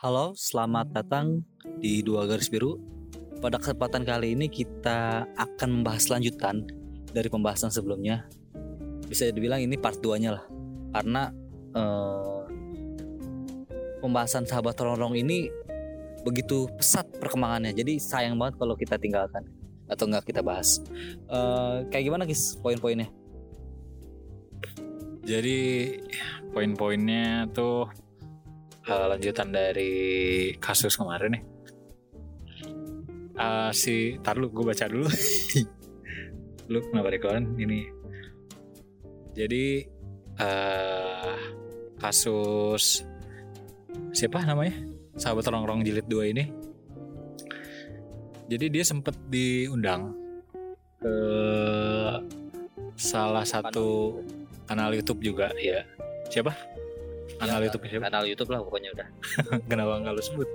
Halo, selamat datang di Dua Garis Biru. Pada kesempatan kali ini kita akan membahas lanjutan dari pembahasan sebelumnya. Bisa dibilang ini part 2-nya lah. Karena eh, pembahasan sahabat rongrong ini begitu pesat perkembangannya. Jadi sayang banget kalau kita tinggalkan atau nggak kita bahas. Eh, kayak gimana guys poin-poinnya? Jadi poin-poinnya tuh uh, lanjutan dari kasus kemarin nih. Uh, si, tar lu gue baca dulu. lu kenapa dikeluarin ini? Jadi uh, kasus siapa namanya? Sahabat rongrong jilid 2 ini. Jadi dia sempet diundang ke salah satu kanal YouTube juga ya. Siapa? Kanal Ya, YouTube siapa? Kanal YouTube lah pokoknya udah. Kenapa nggak lu sebut?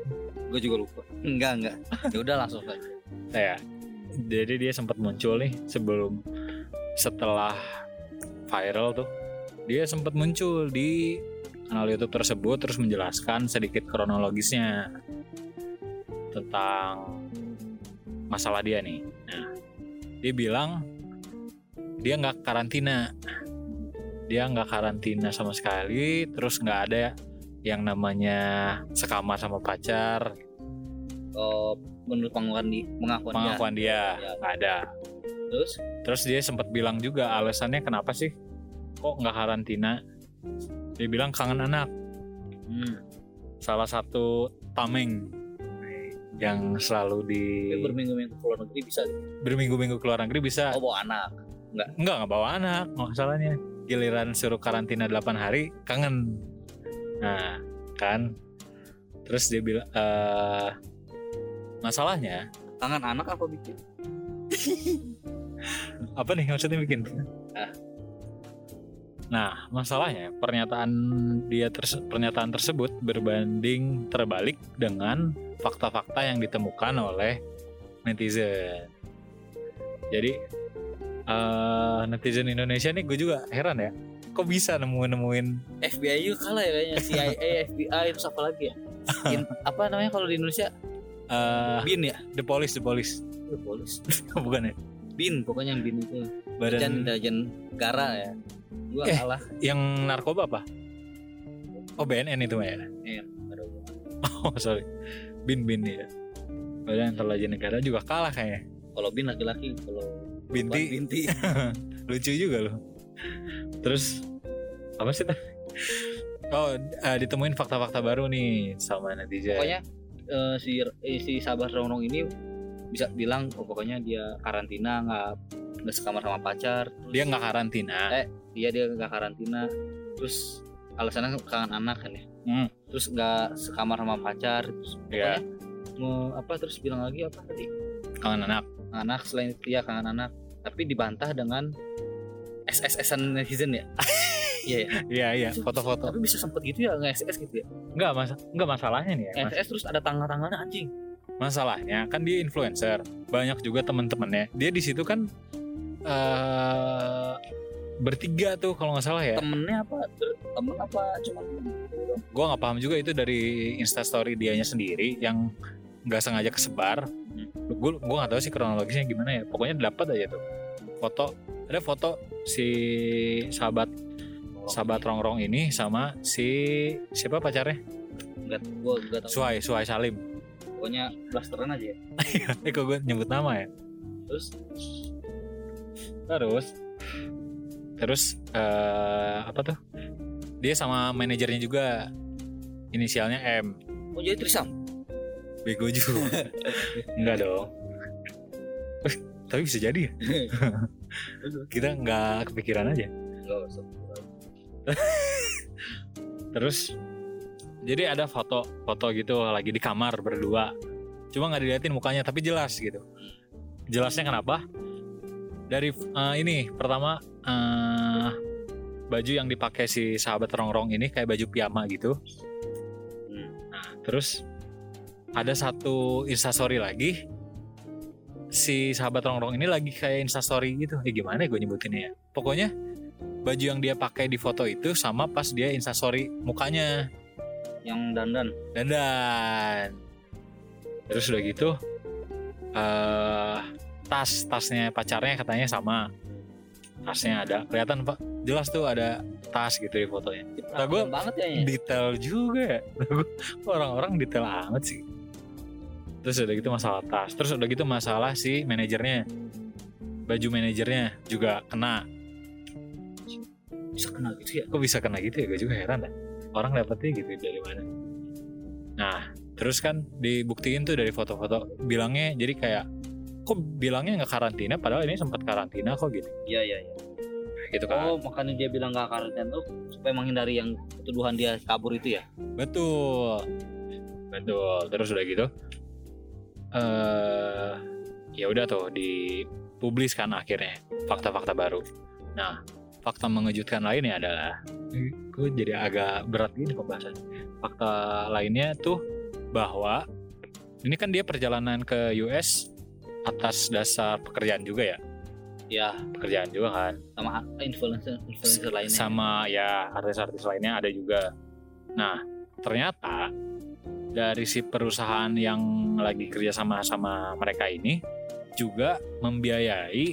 Gue juga lupa. Enggak enggak. Ya udah langsung saja. Ya. Jadi dia sempat muncul nih sebelum setelah viral tuh. Dia sempat muncul di kanal YouTube tersebut terus menjelaskan sedikit kronologisnya tentang masalah dia nih. Nah, dia bilang dia nggak karantina. Dia nggak karantina sama sekali, terus nggak ada yang namanya sekamar sama pacar, Oh, menurut pengakuan di pengakuan, dia. pengakuan dia Ya. nggak ada. Terus Terus dia sempat bilang juga alasannya kenapa sih kok nggak karantina? Dia bilang kangen anak. hmm, Salah satu tameng yang selalu di dia berminggu-minggu ke luar negeri bisa berminggu-minggu ke luar negeri bisa oh bawa anak. nggak nggak bawa anak masalahnya giliran suruh karantina 8 hari kangen nah kan terus dia bilang eh masalahnya Tangan anak apa bikin? apa nih maksudnya bikin Ah. nah masalahnya pernyataan dia terse- pernyataan tersebut berbanding terbalik dengan fakta-fakta yang ditemukan oleh netizen jadi eh, netizen Indonesia nih gue juga heran ya kok bisa nemuin nemuin FBI juga kalah ya kayaknya CIA, FBI terus apa lagi ya? In- apa namanya kalau di Indonesia? eh, Bin ya? the police the police Oh, polis. bukan ya Bin pokoknya yang bin itu. Dan badan intelijen negara ya. Gua Eh. kalah. yang narkoba apa oh BNN itu ya Eh. Oh sorry, bin bin ya. Badan intelijen negara juga kalah kayaknya. Kalau bin laki-laki, kalau Binti binti. lucu juga loh. Terus apa sih? Oh eh, ditemuin fakta-fakta baru nih sama netizen. pokoknya eh, si eh, si sahabat rongrong ini bisa bilang oh, pokoknya dia karantina nggak nggak sekamar sama pacar terus dia nggak karantina. Eh. dia dia nggak karantina terus alasannya kangen anak kan ya Hmm, terus nggak sekamar sama pacar terus Iya. pokoknya mau apa terus bilang lagi apa tadi kangen anak. Anak selain itu ya kangen anak tapi dibantah dengan SSSan netizen ya iya ya. Iya iya, foto-foto. tapi bisa sempet gitu ya nggak SS gitu ya Nggak mas, nggak masalahnya nih ya. Mas. SS terus ada tanggal-tanggalnya anjing Masalahnya kan dia influencer, banyak juga teman-temannya. Dia di situ kan eh bertiga tuh kalau nggak salah ya. temennya apa temen apa cuman gue nggak paham juga itu dari instastory dianya sendiri yang nggak sengaja kesebar. Gue gue nggak tahu sih kronologisnya gimana ya. Pokoknya dapat aja tuh. Foto ada foto si sahabat sahabat rongrong ini sama si siapa pacarnya? Nggak gua nggak tahu. Suai Suai Salim. Pokoknya blasteran aja. Ya eh kok gue nyebut nama ya? Terus? Terus terus eh, apa tuh? Dia sama manajernya juga. Inisialnya M. Mau jadi trisam bego juga. Enggak dong. Eh, tapi bisa jadi ya. Kita nggak kepikiran aja. Terus jadi ada foto foto gitu lagi di kamar berdua. Cuma nggak diliatin mukanya tapi jelas gitu. Jelasnya kenapa? Dari eh, ini pertama eh, baju yang dipakai si sahabat rongrong ini kayak baju piyama gitu. Hmm. Nah, terus ada satu instastory lagi. Si sahabat rongrong ini lagi kayak instastory gitu. Eh gimana gue nyebutinnya ya? Pokoknya baju yang dia pakai di foto itu sama pas dia instastory mukanya. Yang dandan. Dandan. Terus udah gitu eh tas tasnya pacarnya katanya sama. Tasnya ada. Kelihatan pak. Jelas tuh ada tas gitu di fotonya. Nah, gua- banget ya ya. detail juga ya. Orang-orang detail amat sih terus udah gitu masalah tas. Terus udah gitu masalah si manajernya. Baju manajernya juga kena. Bisa kena gitu ya? Kok bisa kena gitu ya? Gue juga heran dah. Orang dapetnya gitu dari mana? Nah terus kan dibuktiin tuh dari foto-foto. Bilangnya jadi kayak kok bilangnya nggak karantina? Padahal ini sempat karantina kok gitu. Iya iya iya. Gitu kan. Oh makanya dia bilang gak karantina tuh supaya menghindari yang tuduhan dia kabur itu ya? Betul. Betul. Terus udah gitu eh ya udah tuh dipublis kan akhirnya fakta-fakta baru. Nah fakta mengejutkan lainnya adalah gue jadi agak berat gini pembahasan fakta lainnya tuh bahwa ini kan dia perjalanan ke US atas dasar pekerjaan juga ya? Ya. Pekerjaan juga kan? Sama influencer influencer lainnya. sama ya artis-artis lainnya ada juga. Nah ternyata dari si perusahaan yang lagi kerja sama sama mereka ini juga membiayai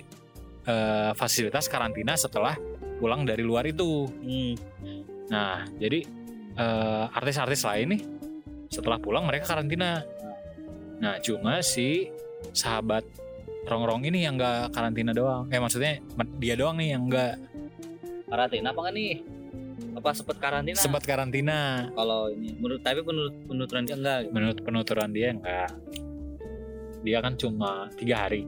eh, fasilitas karantina setelah pulang dari luar itu. Hmm, Nah jadi eh, artis-artis lain nih setelah pulang mereka karantina. Nah cuma si sahabat rongrong ini yang nggak karantina doang. Eh maksudnya dia doang nih yang nggak karantina apa kan nih apa sempet karantina? Sempat karantina. kalau ini menurut tapi menurut penuturan dia enggak gitu. menurut penuturan dia enggak. Dia kan cuma tiga hari.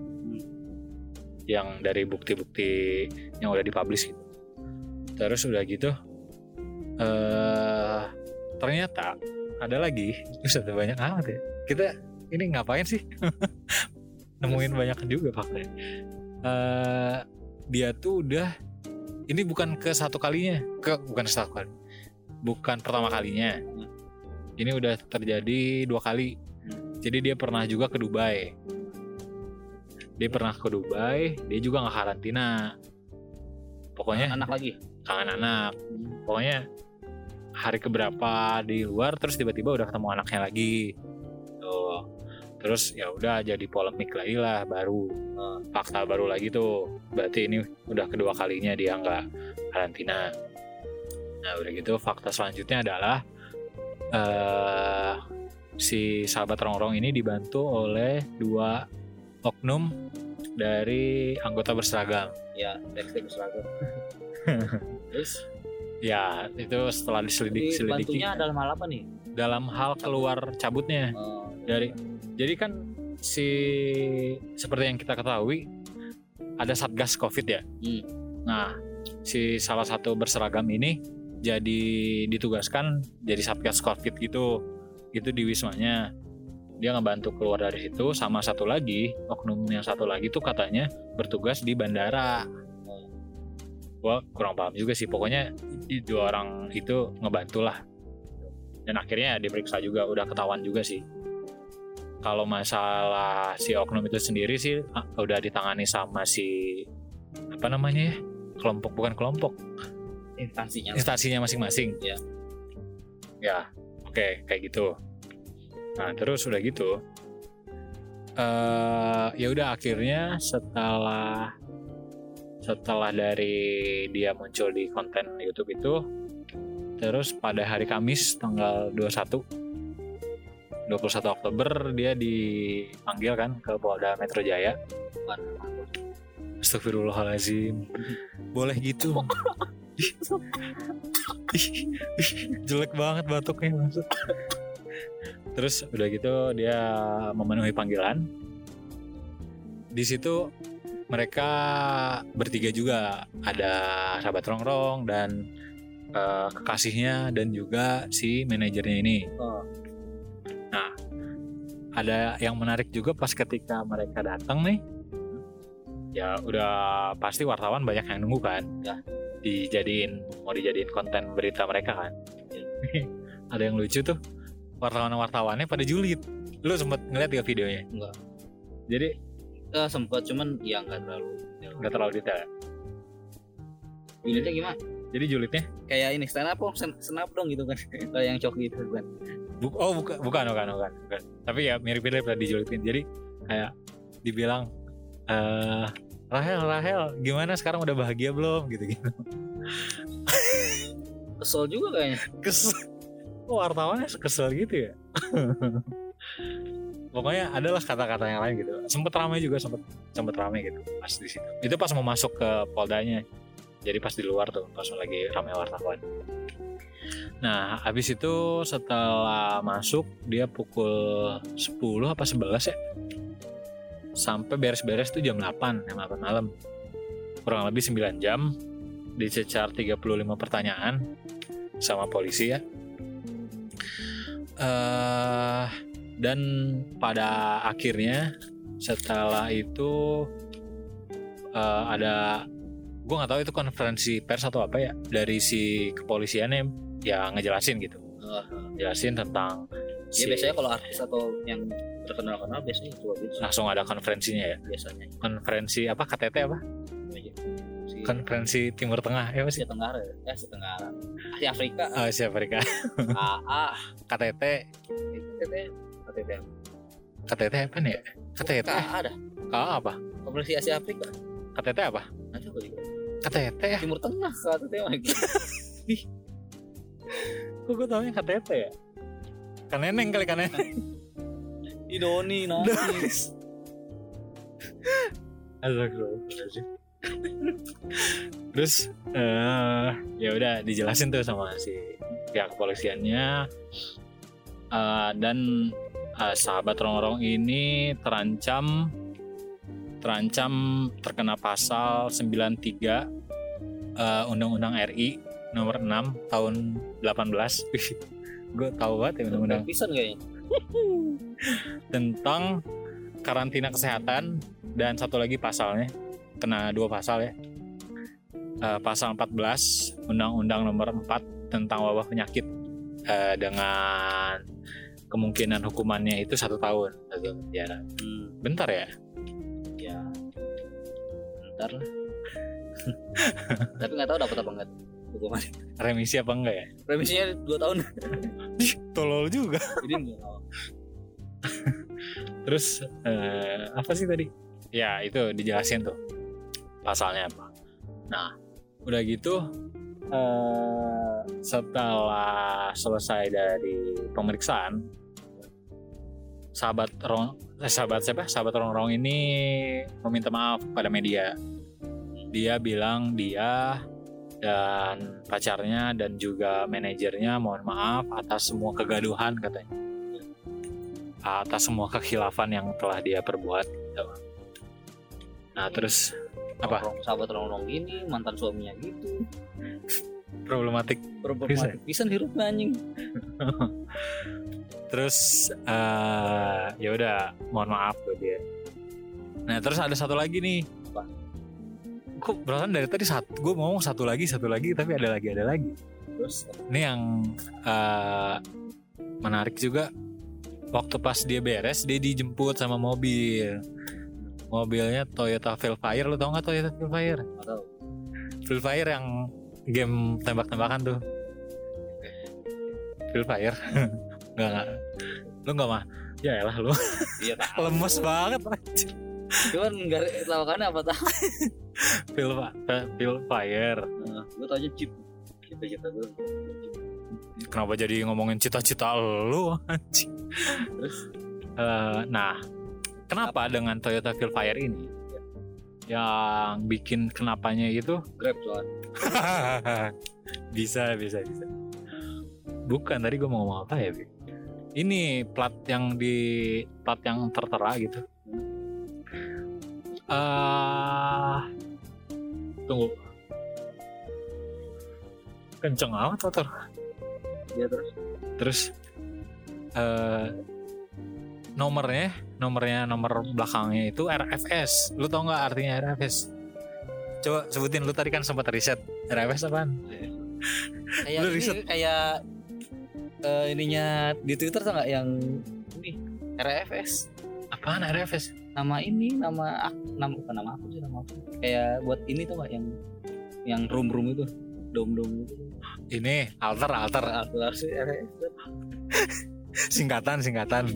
Yang dari bukti-bukti yang udah dipublish gitu. Terus udah gitu eh ternyata ada lagi. Terus ada banyak amat ya. Kita ini ngapain sih? Nemuin banyak juga faktanya eh dia tuh udah ini bukan ke satu kalinya. Ke bukan satu kali. Bukan pertama kalinya. Ini udah terjadi dua kali. Jadi dia pernah juga ke Dubai. Dia pernah ke Dubai dia juga nggak karantina pokoknya anak lagi? Kangen anak. Pokoknya hari keberapa di luar terus tiba-tiba udah ketemu anaknya lagi terus ya udah jadi polemik lagi lah baru Eh, fakta baru lagi tuh. Berarti ini udah kedua kalinya dia nggak karantina. Nah udah gitu fakta selanjutnya adalah eh si sahabat rongrong ini dibantu oleh dua oknum dari anggota berseragam. Ya tekstil berseragam. Terus? Ya, itu setelah diselidik selidiki bantunya dalam hal apa nih? Dalam hal keluar cabutnya. Oh, dari jadi kan si seperti yang kita ketahui ada satgas covid ya. Hmm. Nah, si salah satu berseragam ini jadi ditugaskan jadi satgas covid gitu. Itu di wismanya. Dia ngebantu keluar dari situ sama satu lagi, oknum yang satu lagi tuh katanya bertugas di bandara. Gua kurang paham juga sih. Pokoknya dua orang itu ngebantu lah. Dan akhirnya diperiksa juga, udah ketahuan juga sih. Kalau masalah si oknum itu sendiri sih ah, udah ditangani sama si apa namanya ya? Kelompok bukan kelompok, instansinya instansinya masing-masing. Iya. Ya, oke kayak gitu. Nah terus udah gitu, eh ya udah akhirnya setelah setelah dari dia muncul di konten YouTube itu, terus pada hari Kamis tanggal 21 21 Oktober dia dipanggil kan ke Polda Metro Jaya. Astagfirullahalazim. Boleh gitu. Jelek banget batuknya maksud. Terus udah gitu dia memenuhi panggilan. Di situ mereka bertiga juga ada sahabat rongrong dan eh, kekasihnya dan juga si manajernya ini. Oh. Ada yang menarik juga pas ketika mereka datang nih. Ya udah pasti wartawan banyak yang nunggu kan. Ya. Dijadiin mau dijadiin konten berita mereka kan. ada yang lucu tuh wartawan-wartawannya pada julid. Lu sempet ngeliat gak videonya? Enggak. Jadi Eh, sempat cuman ya nggak terlalu nggak terlalu detail. ya. Julidnya gimana Jadi julidnya kayak ini stand up dong stand up dong gitu kan kayak yang cok gitu kan oh bukan bukan bukan bukan bukan. Tapi ya mirip-mirip lah dijulidin. Jadi kayak dibilang eh Rahel Rahel gimana sekarang udah bahagia belum gitu gitu. kesel juga kayaknya Kesel. Oh, wartawannya kesel gitu ya. Pokoknya adalah kata-kata yang lain gitu. Sempet ramai juga sempet sempet ramai gitu pas di situ. Itu pas mau masuk ke poldanya. Jadi pas di luar tuh pas lagi ramai wartawan. Nah, habis itu setelah masuk dia pukul 10 apa 11 ya? Sampai beres-beres tuh jam 8, jam 8 malam. Kurang lebih 9 jam dicecar 35 pertanyaan sama polisi ya. eh dan pada akhirnya setelah itu eh, ada gue nggak tahu itu konferensi pers atau apa ya dari si kepolisiannya ya ngejelasin gitu. Jelasin tentang ya si- biasanya kalau artis atau yang terkenal kenal biasanya itu gitu langsung ada konferensinya ya? Biasanya. Konferensi apa? KTT apa? Si konferensi Timur Tengah ya apa sih? Asia Tenggara ya. Eh, Asia Tenggara Asia Afrika. Asia Afrika. AA KTT KTT KTT KTT apa nih? Ya KTT KA ada. KA apa? Konferensi Asia Afrika. KTT apa? Nanti aku juga? KTT ya Timur Tengah KTT lagi kok gue taunya KTT ya? Kan neneng kali kan neneng. Idoni nanti Astagfirullahaladzim. Terus eh ya udah dijelasin tuh sama si pihak kepolisiannya. Eh, dan eh, sahabat rongrong ini terancam terancam terkena pasal 93 eh, Undang-Undang RI nomor 6 tahun 18. Gue tahu banget ya pisan kayaknya. Tentang karantina kesehatan dan satu lagi pasalnya. Kena dua pasal ya. Eh, pasal 14 Undang-Undang nomor 4 tentang wabah penyakit. Eh, dengan kemungkinan hukumannya itu satu tahun. Satu penjara. Hmm, bentar ya? Ya. Ntar lah. Tapi nggak tahu dapat apa enggak hukuman remisi apa enggak ya? Remisinya dua tahun. Tolol juga. Jadi nggak tahu. Terus eh, apa sih tadi? Ya itu dijelasin tuh. Pasalnya apa. Nah udah gitu eh, setelah selesai dari pemeriksaan sahabat rong eh, sahabat siapa? Sahabat rongrong ini meminta maaf pada media. Dia bilang dia dan pacarnya dan juga manajernya mohon maaf atas semua kegaduhan katanya atas semua kekhilafan yang telah dia perbuat gitu. Nah terus Apa? Sahabat nongkrong gini mantan suaminya gitu problematik problematik pisan hirup anjing terus eh ya udah mohon maaf buat dia nah terus ada satu lagi nih? Kok perasaan dari tadi satu gue ngomong satu lagi satu lagi tapi ada lagi ada lagi. Terus? Ini yang eh, menarik juga. Waktu pas dia beres dia dijemput sama mobil. Mobilnya Toyota Velfire lo tau nggak Toyota Velfire? Tahu. Velfire yang game tembak-tembakan tuh. Velfire. Nggak nggak. Lu nggak mah? Ya elah lu. Iya lemes banget cuman nggak tahu kan apa tahu Velfa- Velfire nah, gue tau aja chip. Cita-cita gue kenapa jadi ngomongin cita-cita lu anjing? Terus? Eh, nah kenapa dengan Toyota Velfire ini? Yang bikin kenapanya itu? Grab soalnya. Bisa bisa bisa. Bukan tadi gue mau ngomong apa ya Bi? ini plat yang di plat yang tertera gitu. Ah tunggu. Kenceng amat motor ya terus? Terus eh nomornya nomornya nomor belakangnya itu RFS lu tau nggak artinya RFS coba sebutin lu tadi kan sempat riset. RFS apaan? Kayak Lu riset. kayak eh, ininya di Twitter tuh nggak yang ini RFS apaan RFS nama ini nama ak- nama bukan nama aku sih nama aku. Kayak buat ini tuh nggak yang yang room room itu dom dom ini alter alter. Harus singkatan singkatan.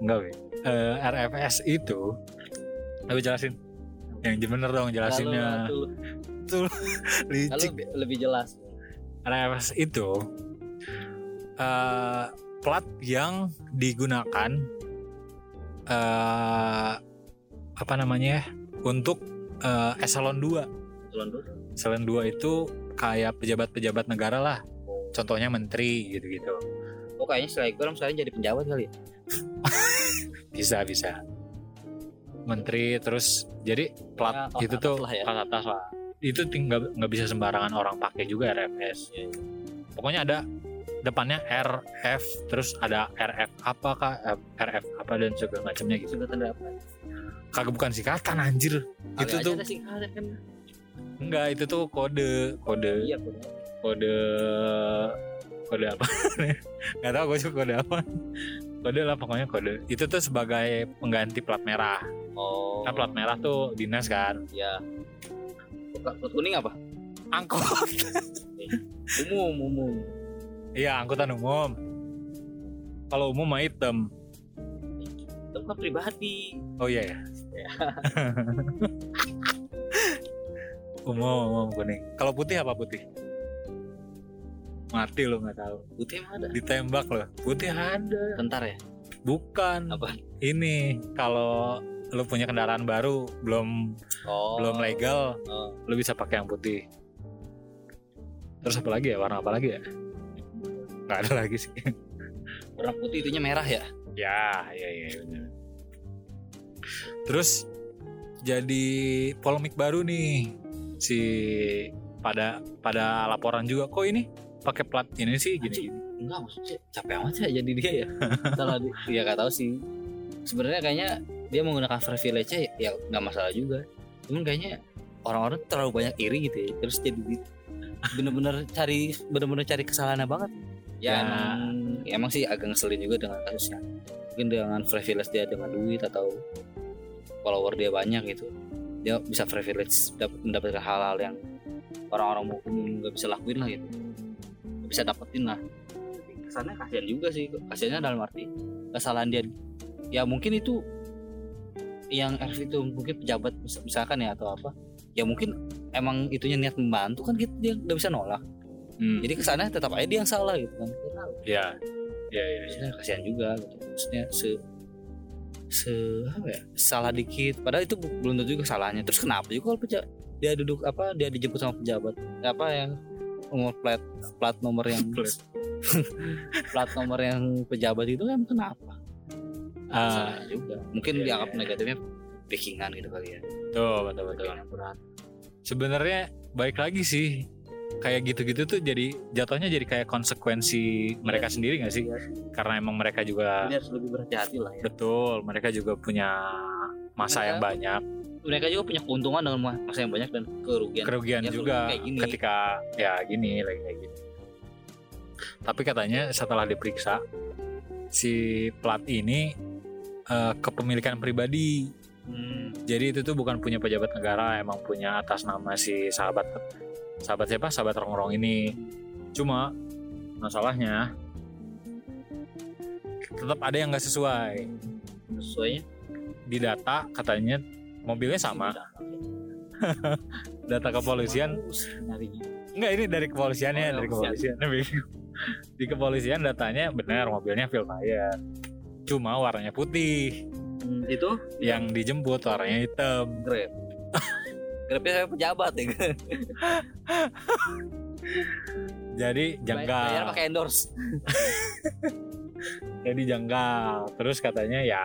Enggak Wi. Eh, RFS itu aku jelasin. Yang bener dong jelasinnya. Lalu licik. Lebih jelas. RFS itu eh, plat yang digunakan eh apa namanya ya, untuk eh, eselon 2 Tuan dulu. eselon 2 itu kayak pejabat-pejabat negara lah. Contohnya menteri gitu-gitu. Oh kayaknya selebgram sekarang jadi penjabat kali ya? bisa bisa. Menteri terus jadi plat Ya, kelas itu tuh lah ya. kelas atas lah. Itu tinggal nggak bisa sembarangan orang pakai juga RFS Iya, pokoknya ada depannya RF terus ada RF apa kak Eh, RF apa dan segala macamnya gitu Sudah tanda apa? kagak bukan singkatan anjir Kali itu tuh ada kan. enggak itu tuh kode kode Iya, kode kode apa nggak tahu gue juga kode apa kode lah pokoknya kode itu tuh sebagai pengganti plat merah Oh. kan plat merah tuh dinas kan Ya. Plat kuning apa? angkot Umum, umum. Iya angkutan umum. Kalau umum mah hitam. Itu kan pribadi. oh iya ya umum umum kuning. Kalau putih apa putih? Mati lo nggak tahu. Putih emang ada. ditembak loh putih ada. Tentar ya? bukan. Apa? ini kalau lu punya kendaraan baru belum Oh. belum legal Oh. lu bisa pakai yang putih. Terus apa lagi ya? Warna apa lagi ya nggak ada lagi sih Warna putih itunya merah ya? ya ya ya benar terus jadi polemik baru nih si pada pada laporan juga kok ini pakai plat ini sih gini gini Enggak maksudnya capek amat ya jadi dia ya. Salah di, ya gak tahu sih. Sebenarnya kayaknya dia menggunakan privilege ya, ya nggak masalah juga. Cuman kayaknya orang-orang terlalu banyak iri gitu ya. Terus jadi di- bener-bener cari bener-bener cari kesalahannya banget. Ya. Ya, emang, emang sih agak ngeselin juga dengan kasusnya. Mungkin dengan privilege dia dengan duit atau follower dia banyak gitu. Dia bisa privilege dapat mendapatkan hal-hal yang orang-orang umum nggak bisa lakuin lah gitu. Nggak bisa dapetin lah kesannya kasihan juga sih kasihannya dalam arti kesalahan dia ya mungkin itu yang RV itu mungkin pejabat mis- misalkan ya atau apa ya mungkin emang itunya niat membantu kan gitu dia nggak bisa nolak Hmm, jadi kesannya tetap aja dia yang salah gitu kan. Ya ya ya, ya. kasihan juga gitu. Maksudnya se se apa ya salah dikit. Padahal itu belum tentu juga salahnya. Terus kenapa juga kalau pejabat dia duduk apa dia dijemput sama pejabat apa yang nomor plat plat nomor yang Plat. nomor yang pejabat itu kan kenapa? Ah, Salahnya juga. Mungkin iya, dianggap iya. negatifnya backingan gitu kali ya. Tuh betul betul. Sebenarnya baik lagi sih kayak gitu-gitu tuh jadi jatuhnya jadi kayak konsekuensi mereka sendiri nggak sih? Iya karena emang mereka juga Ini harus lebih berhati-hati lah ya. Betul mereka juga punya masa Mereka- yang banyak. mereka juga punya keuntungan dengan masa yang banyak dan kerugian. Kerugian Ya, juga kayak gini. ketika ya gini lagi kayak gini tapi katanya setelah diperiksa si plat ini eh, kepemilikan pribadi. Hmm, jadi itu tuh bukan punya pejabat negara emang punya atas nama si sahabat sahabat siapa? Sahabat rongrong ini. Cuma masalahnya tetap ada yang nggak sesuai. Sesuainya di data katanya mobilnya sama. Data kepolisian. Enggak ini dari kepolisiannya, Oh, dari kepolisian. kepolisian. Di kepolisian datanya benar mobilnya Vilmaya. Cuma warnanya putih, Hmm, itu? Yang dijemput warnanya hitam. Grabnya saya pejabat ya. Jadi Bayar janggal. pakai endorse. Jadi janggal. Terus katanya ya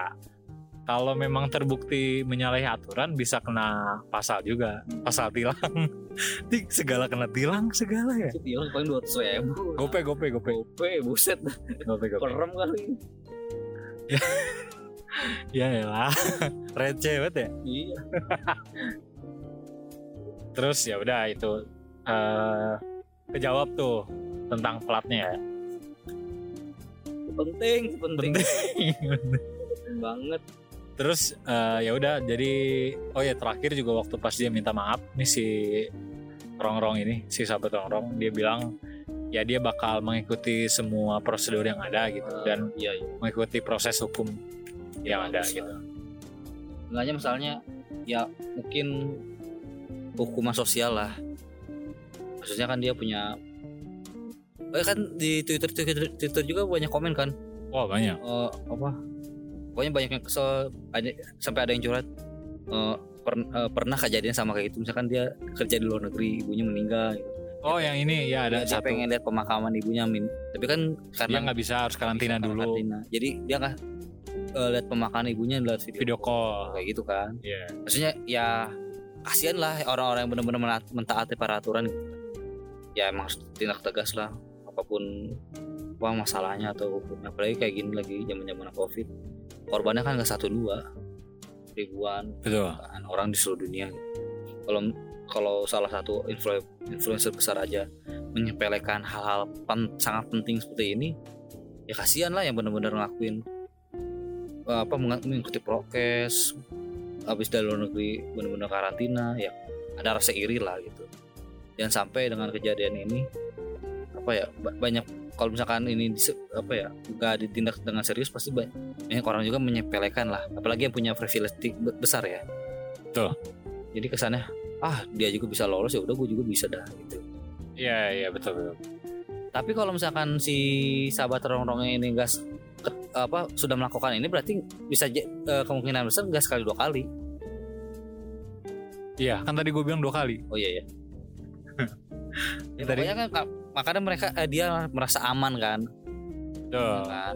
kalau memang terbukti menyalahi aturan bisa kena pasal juga, pasal tilang. Di segala kena tilang segala ya. Itu bilang paling dua ratus ribu. Gope gope gope Gope, buset. gope gope. Perem kali. Ya lah, receh banget ya. Iya. Terus ya udah itu eh kejawab tuh tentang platnya ya Penting, penting, penting banget. terus eh, ya udah jadi oh ya terakhir juga waktu pas dia minta maaf nih si rongrong ini si sahabat rongrong dia bilang ya dia bakal mengikuti semua prosedur yang ada gitu dan iya iya mengikuti proses hukum yang ada Bagus gitu. Enggaknya misalnya ya mungkin hukuman sosial lah. Maksudnya kan dia punya eh kan di Twitter Twitter, Twitter juga banyak komen kan? Wah banyak. Eh, apa? Pokoknya banyak yang kesel ada, sampai ada yang curhat eh, per- eh, pernah kejadian sama kayak gitu misalkan dia kerja di luar negeri ibunya meninggal gitu. oh yang ini ya ada dia, dia satu. pengen lihat pemakaman ibunya min. Tapi kan dia karena nggak bisa harus karantina bisa dulu karantina. jadi dia nggak eh, lihat pemakaman ibunya lewat video, video call. kayak gitu kan. Iya. maksudnya ya kasihan lah orang-orang yang benar-benar mentaati peraturan gitu. ya emang harus tindak tegas lah apa pun apa masalahnya atau hukumnya apalagi kayak gini lagi zaman zaman covid korbannya kan nggak satu dua ribuan betul orang di seluruh dunia gitu. kalau kalau salah satu influ- influencer besar aja menyepelekan hal-hal pen- sangat penting seperti ini ya kasihan lah yang benar-benar ngelakuin apa meng- mengikuti prokes habis dari luar negeri benar-benar karantina ya ada rasa iri lah gitu. Dan sampai dengan kejadian ini apa ya ba- banyak kalau misalkan ini apa ya nggak ditindak dengan serius pasti ba- banyak orang juga menyepelekan lah. Apalagi yang punya privilege besar ya. Betul. jadi kesannya ah dia juga bisa lolos ya udah gue juga bisa dah gitu. Iya iya betul betul. Tapi kalau misalkan si sahabat rongrongnya ini gas apa sudah melakukan ini berarti bisa eh, kemungkinan besar gas sekali dua kali. Iya kan tadi gue bilang dua kali. Oh iya ya, ya Tadi- pokoknya kan ka- makanya mereka eh, dia merasa aman kan? Tuh. kan?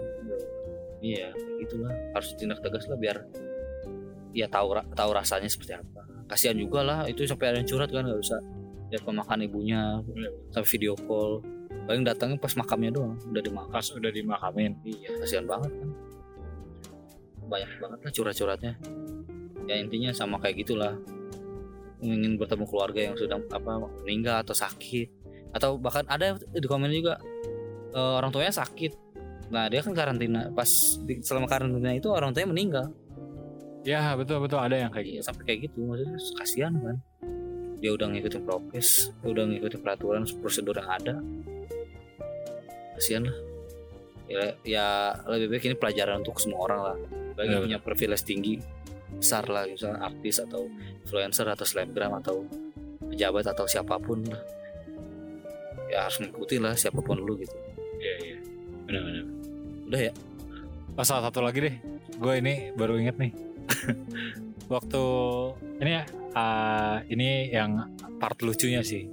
Iya gitulah. Harus tindak tegas lah biar ya tahu tahu rasanya seperti apa. Kasihan juga lah itu sampai ada yang curhat kan nggak usah lihat pemakan ibunya sampai video call paling datangnya pas makamnya doang udah dimakan pas udah dimakamin. Iya kasihan banget kan. Banyak banget lah curhat-curhatnya. Ya intinya sama kayak gitulah. Ingin bertemu keluarga yang sudah apa meninggal atau sakit. Atau bahkan ada di komen juga eh, orang tuanya sakit. Nah dia kan karantina pas di, selama karantina itu orang tuanya meninggal. Ya betul betul. Ada yang kayak Iya, gitu. sampai kayak gitu. Maksudnya kasihan kan. Dia udah ngikutin prokes dia udah ngikutin peraturan prosedur yang ada kasihan lah. Ya, ya lebih baik ini pelajaran untuk semua orang lah. Bagi Benar, punya privilege tinggi besar lah misalnya artis atau influencer atau selebgram atau pejabat atau siapa pun lah. Ya harus mengikuti lah siapa pun lu gitu. Iya iya. Benar-benar udah ya? Salah satu lagi deh. Gue ini baru inget nih. Waktu ini ya, ah, ini yang part lucunya sih.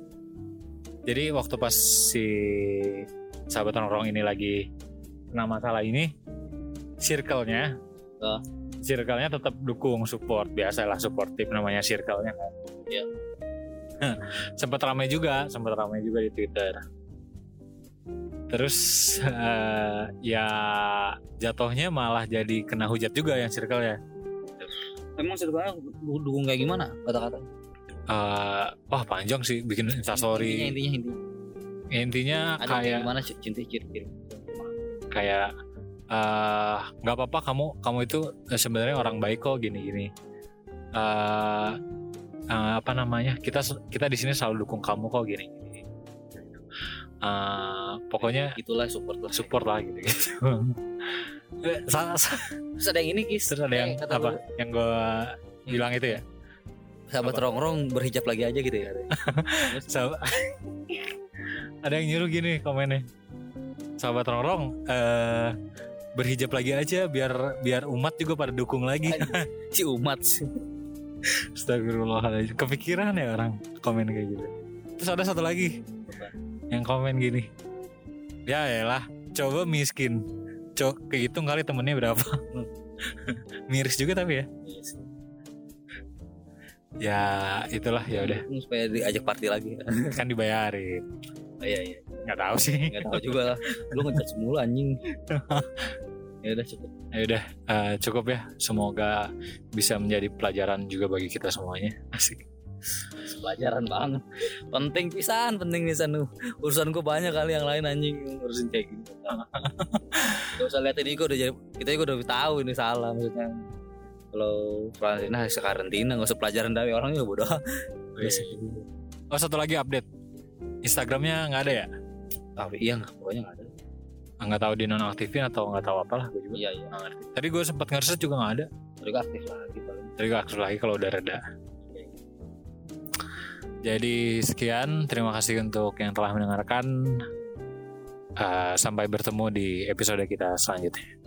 Jadi waktu pas si sahabat nongkrong ini lagi kena masalah ini, circle-nya, circle-nya tetap dukung support. Biasalah supportif namanya circle-nya kan. Iya. sempat ramai juga, sempat ramai juga di Twitter. Terus eh, ya jatuhnya malah jadi kena hujat juga yang circle ya. emang ceritanya dukung kayak gimana kata-kata Eh, wah panjang sih bikin instastory. intinya intinya Intinya ada kayak kayak gimana cinta ciri-ciri kayak eh, nggak apa-apa kamu kamu itu eh, sebenarnya orang baik kok gini-gini. Eh, eh, apa namanya kita kita di sini selalu dukung kamu kok gini-gini. Eh, pokoknya itulah support lah support lah gitu gitu. Terus ada yang ini kis Terus ada yang Eh, apa? lu, Yang gue bilang itu ya. sahabat rongrong berhijab lagi aja gitu ya Sah- ada yang nyuruh gini komennya. Sahabat rongrong eh berhijab lagi aja biar biar umat juga pada dukung lagi. si umat sih Astagfirullahaladzim. Kepikiran ya orang komen kayak gitu. Terus ada satu lagi yang komen gini. Ya elah, coba miskin. Cok, kehitung kali temennya berapa. Miris juga tapi ya. Ya itulah ya udah supaya diajak party lagi kan dibayarin. Oh, iya iya Nggak tahu sih. nggak tahu juga lah lu ngejat semula anjing ya udah cukup Ya udah eh, cukup ya. Semoga bisa menjadi pelajaran juga bagi kita semuanya. Asik. pelajaran banget penting pisan penting pisan lu urusan gua banyak kali yang lain anjing urusin kayak gitu gak usah lihat ini gua udah jadi kita juga udah tahu ini salah maksudnya kalau karantina harus karantina nggak usah pelajaran dari orang ya bodoh Iya. Oh satu lagi update. Instagramnya nggak ada ya? Tapi iya nggak pokoknya nggak ada. Ah, Nggak tahu dinonaktifin atau nggak tahu apalah gue juga. Iya iya. Nggak ngerti. Tadi gue sempat ngereset juga nggak ada. Tadi kan aktif lagi paling. Tadi gue aktif lagi kalau udah reda. Jadi sekian, terima kasih untuk yang telah mendengarkan. Eh, sampai bertemu di episode kita selanjutnya.